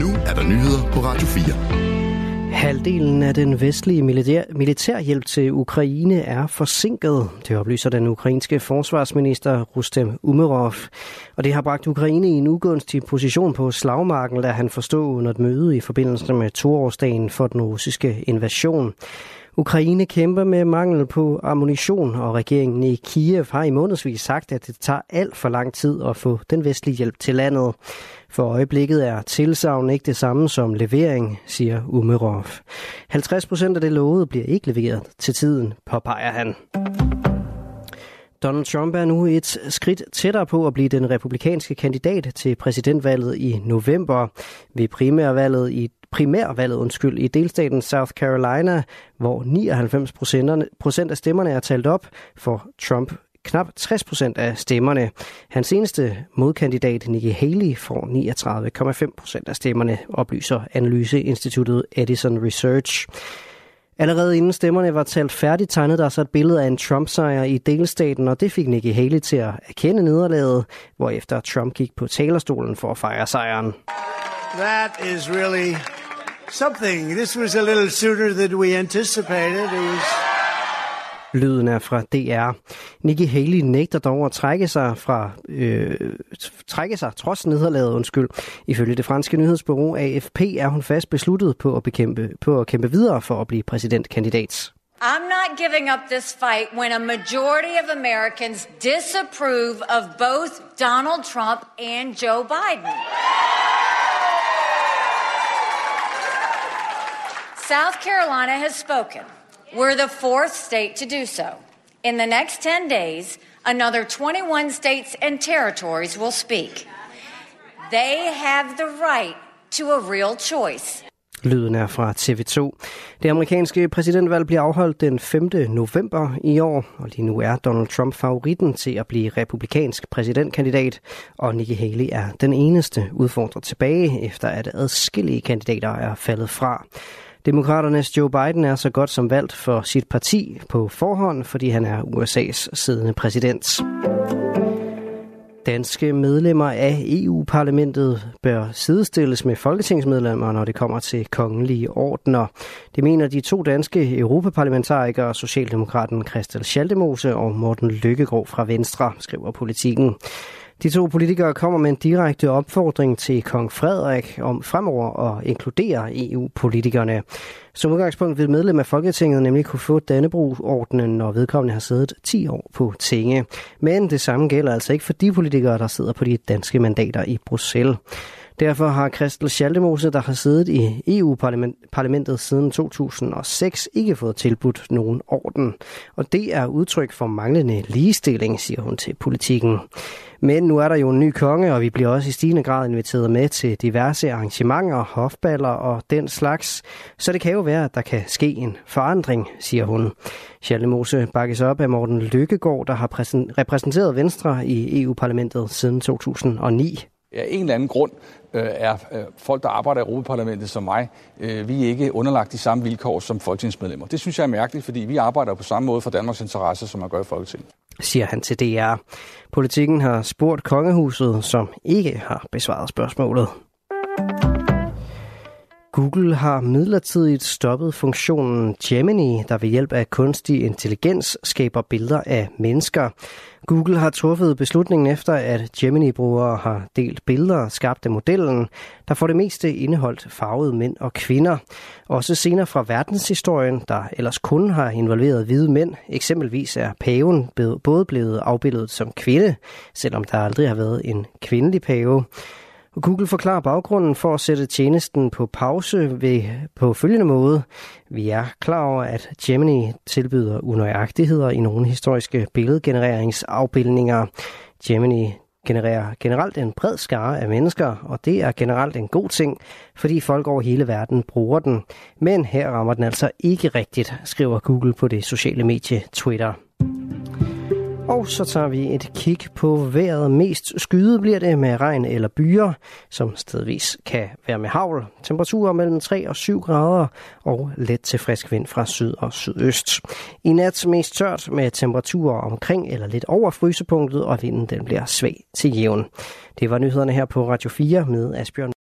nu er der nyheder på Radio 4. Halvdelen af den vestlige militær, militærhjælp til Ukraine er forsinket. Det oplyser den ukrainske forsvarsminister Rustem Umerov. Og det har bragt Ukraine i en ugunstig position på slagmarken, da han forstod under et møde i forbindelse med toårsdagen for den russiske invasion. Ukraine kæmper med mangel på ammunition, og regeringen i Kiev har i månedsvis sagt, at det tager alt for lang tid at få den vestlige hjælp til landet. For øjeblikket er tilsavn ikke det samme som levering, siger Umerov. 50 procent af det lovede bliver ikke leveret til tiden, påpeger han. Donald Trump er nu et skridt tættere på at blive den republikanske kandidat til præsidentvalget i november. Ved primærvalget i primærvalget undskyld, i delstaten South Carolina, hvor 99 procent af stemmerne er talt op for Trump knap 60 procent af stemmerne. Hans seneste modkandidat, Nikki Haley, får 39,5 procent af stemmerne, oplyser analyseinstituttet Edison Research. Allerede inden stemmerne var talt færdigt, tegnede der sig et billede af en Trump-sejr i delstaten, og det fik Nikki Haley til at erkende nederlaget, hvorefter Trump gik på talerstolen for at fejre sejren. That is really something. This was a little sooner than we anticipated. It was Lyden er fra DR. Nikki Haley nægter dog at trække sig fra øh, trække sig trods nederlaget, undskyld. Ifølge det franske nyhedsbureau AFP er hun fast besluttet på at, bekæmpe, på at kæmpe videre for at blive præsidentkandidat. I'm not giving up this fight when a majority of Americans disapprove of both Donald Trump and Joe Biden. South Carolina has spoken. We're the fourth state to do so. In the next 10 days, another 21 states and territories will speak. They have the right to a real choice. Lyden er fra TV2. Det amerikanske præsidentvalg bliver afholdt den 5. november i år, og lige nu er Donald Trump favoritten til at blive republikansk præsidentkandidat, og Nikki Haley er den eneste udfordrer tilbage, efter at adskillige kandidater er faldet fra. Demokraternes Joe Biden er så godt som valgt for sit parti på forhånd, fordi han er USA's siddende præsident. Danske medlemmer af EU-parlamentet bør sidestilles med folketingsmedlemmer, når det kommer til kongelige ordner. Det mener de to danske europaparlamentarikere, Socialdemokraten Christel Schaldemose og Morten Lykkegaard fra Venstre, skriver politikken. De to politikere kommer med en direkte opfordring til kong Frederik om fremover at inkludere EU-politikerne. Som udgangspunkt vil medlem af Folketinget nemlig kunne få Dannebro-ordenen, når vedkommende har siddet 10 år på tinge. Men det samme gælder altså ikke for de politikere, der sidder på de danske mandater i Bruxelles. Derfor har Christel Schaldemose, der har siddet i EU-parlamentet siden 2006, ikke fået tilbudt nogen orden. Og det er udtryk for manglende ligestilling, siger hun til politikken. Men nu er der jo en ny konge, og vi bliver også i stigende grad inviteret med til diverse arrangementer, hofballer og den slags. Så det kan jo være, at der kan ske en forandring, siger hun. Schaldemose bakkes op af Morten Lykkegaard, der har repræsenteret Venstre i EU-parlamentet siden 2009. Af en eller anden grund øh, er øh, folk, der arbejder i Europaparlamentet som mig, øh, vi er ikke underlagt de samme vilkår som folketingsmedlemmer. Det synes jeg er mærkeligt, fordi vi arbejder på samme måde for Danmarks interesser, som man gør i Folketinget. Siger han til DR. Politikken har spurgt kongehuset, som ikke har besvaret spørgsmålet. Google har midlertidigt stoppet funktionen Gemini, der ved hjælp af kunstig intelligens skaber billeder af mennesker. Google har truffet beslutningen efter, at Gemini-brugere har delt billeder skabt af modellen, der for det meste indeholdt farvede mænd og kvinder. Også senere fra verdenshistorien, der ellers kun har involveret hvide mænd, eksempelvis er paven både blevet afbildet som kvinde, selvom der aldrig har været en kvindelig pave. Google forklarer baggrunden for at sætte tjenesten på pause ved, på følgende måde. Vi er klar over, at Gemini tilbyder unøjagtigheder i nogle historiske billedgenereringsafbildninger. Gemini genererer generelt en bred skare af mennesker, og det er generelt en god ting, fordi folk over hele verden bruger den. Men her rammer den altså ikke rigtigt, skriver Google på det sociale medie Twitter. Og så tager vi et kig på vejret. Mest skyde bliver det med regn eller byer, som stedvis kan være med havl. Temperaturer mellem 3 og 7 grader og let til frisk vind fra syd og sydøst. I nat mest tørt med temperaturer omkring eller lidt over frysepunktet, og vinden den bliver svag til jævn. Det var nyhederne her på Radio 4 med Asbjørn